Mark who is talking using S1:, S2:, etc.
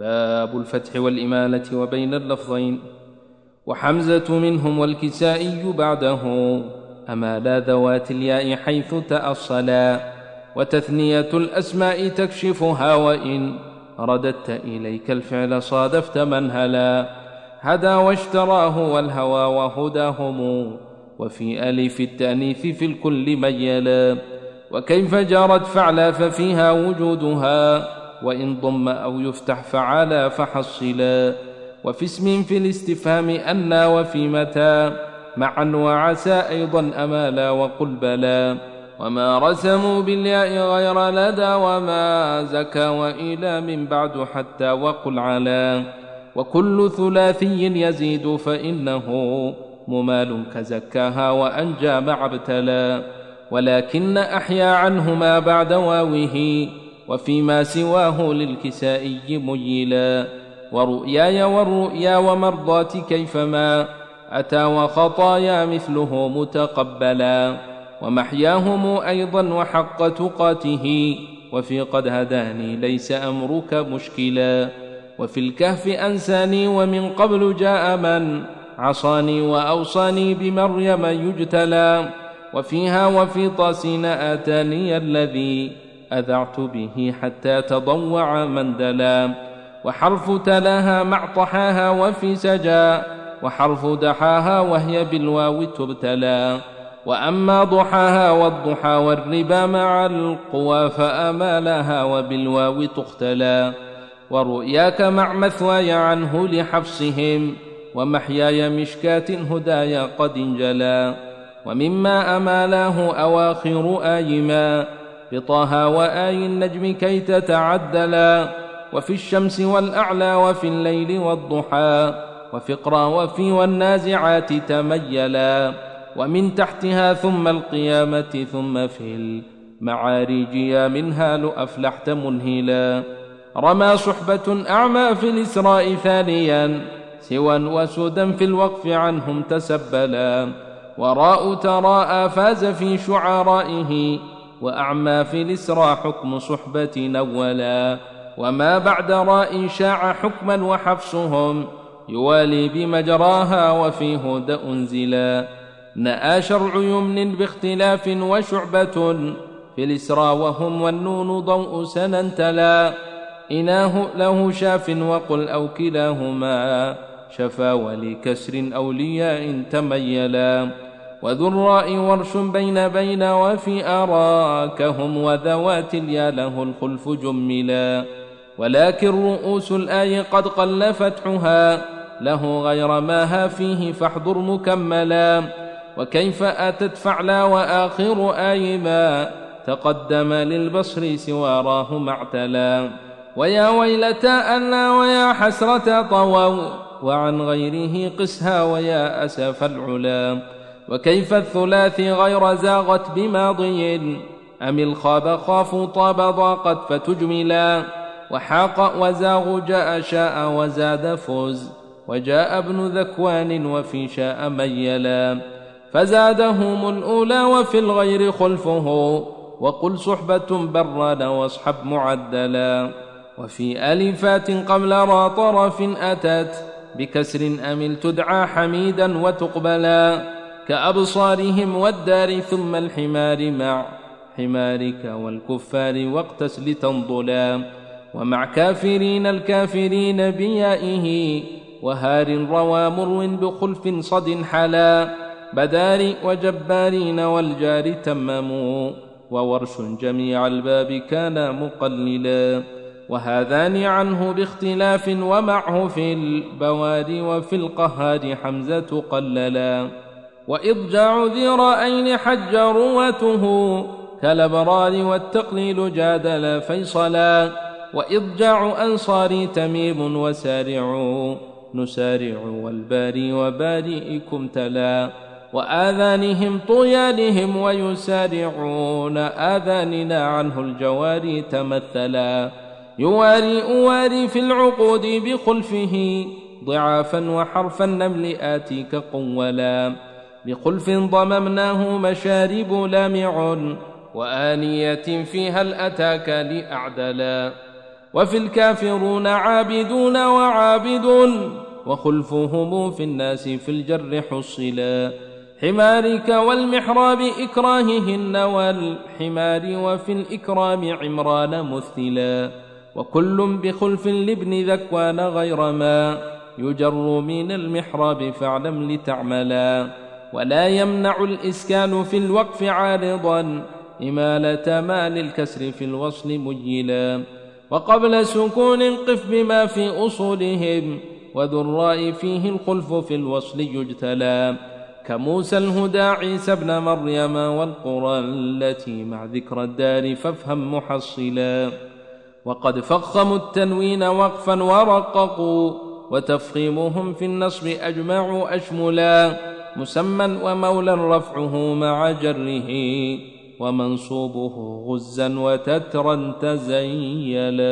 S1: باب الفتح والإمالة وبين اللفظين. وحمزة منهم والكسائي بعده. أمالا ذوات الياء حيث تأصلا. وتثنية الأسماء تكشفها وإن رددت إليك الفعل صادفت من هلا. هدى واشتراه والهوى وهداهم. وفي ألف التأنيث في الكل ميلا. وكيف جرت فعلا ففيها وجودها. وإن ضم أو يفتح فعلا فحصلا. وفي اسم في الاستفهام أنا وفي متى. معا وعسى أيضا أمالا وقل بلا. وما رسموا بالياء غير لدى وما زكى وإلى من بعد حتى وقل على وكل ثلاثي يزيد فإنه ممال كزكاها وأنجى مع ابتلى. ولكن أحيا عنه ما بعد واوه. وفيما سواه للكسائي ميلا. ورؤياي والرؤيا ومرضات كيفما. أتى وخطايا مثله متقبلا. ومحياهم أيضا وحق تقاته. وفي قد هداني ليس أمرك مشكلا. وفي الكهف أنساني ومن قبل جاء من عصاني وأوصاني بمريم يجتلى. وفيها وفي طاسين آتاني الذي أذعت به حتى تضوع من دلا. وحرف تلاها مع طحاها وفي سجا. وحرف دحاها وهي بالواو تبتلى وأما ضحاها والضحى والربا مع القوى فأمالها وبالواو تختلى ورؤياك مع مثواي عنه لحفصهم. ومحياي مشكاة هدايا قد انجلى ومما أمالاه أواخر آيما. بطه وآي النجم كي تتعدلا وفي الشمس والأعلى وفي الليل والضحى وفقرا وفي والنازعات تميلا ومن تحتها ثم القيامة ثم في المعارج يا منها لأفلحت منهلا. رمى صحبة أعمى في الإسراء ثانيا سوى وسودا في الوقف عنهم تسبلا. وراء تراءى فاز في شعرائه وأعمى في الإسراء حكم صحبة نولا وما بعد راء شاع حكما وحفصهم يوالي بمجراها وفي هدى أنزلا. نأى شرع يمن باختلاف وشعبة في الإسراء وهم والنون ضوء سنا تلا إناه له شاف وقل أو كلاهما شفا ولكسر أولياء تميلا. وذو الراء ورش بين بين وفي أراكهم وذوات اليا له الخلف جملا. ولكن رؤوس الآي قد قل فتحها. له غير ما فيه فاحضر مكملا. وكيف أتت فعلا وآخر آي ما تقدم للبصر سواراه معتلا. ويا ويلتا أنا ويا حسرة طووا. وعن غيره قسها ويا أسف العلا. وكيف الثلاثي غير زاغت بماضي؟ أم الخاب خافوا طاب ضاقت فتجملا؟ وحاق وزاغ جاء شاء وزاد فوز وجاء ابن ذكوان وفي شاء ميلا. فزادهم الأولى وفي الغير خلفه وقل صحبة برا واصحب معدلا. وفي ألفات قبل را طرف أتت بكسر أمل تدعى حميدا وتقبلا. كأبصارهم والدار ثم الحمار مع حمارك والكفار واقتس لتنضلا ومع كافرين الكافرين بيائه وهار روى مرو بخلف صد حلا بدار وجبارين والجار تمموا وورش جميع الباب كان مقللا وهذان عنه باختلاف ومعه في البواد وفي القهاد حمزة قللا وإضجاع ذي رأين حج رواته كالأبرار والتقليل جادل فيصلا وإضجاع أنصاري تميم وسارع نسارع والباري وبارئكم تلا وآذانهم طيانهم ويسارعون آذاننا عنه الجواري تمثلا يواري أواري في العقود بخلفه ضعافا وحرف النمل آتيك قولا بخلف ضممناه مشارب لامع وآنية فيها الأتاك لأعدلا وفي الكافرون عابدون وعابد وخلفهم في الناس في الجر حصلا حمارك والمحراب إكراههن والحمار وفي الإكرام عمران مثلا وكل بخلف لابن ذكوان غير ما يجر من المحراب فاعلم لتعملا ولا يمنع الإسكان في الوقف عارضا إمالة ما للكسر في الوصل مجلا وقبل سكون قف بما في أصولهم وذو الراء فيه الخلف في الوصل يجتلى. كموسى الهدى عيسى ابن مريم والقرى التي مع ذكر الدار فافهم محصلا. وقد فخموا التنوين وقفا ورققوا وتفخيمهم في النصب أجمعوا أشملا. مسمى ومولى رفعه مع جره ومنصوبه غزا وتترا تزيلا.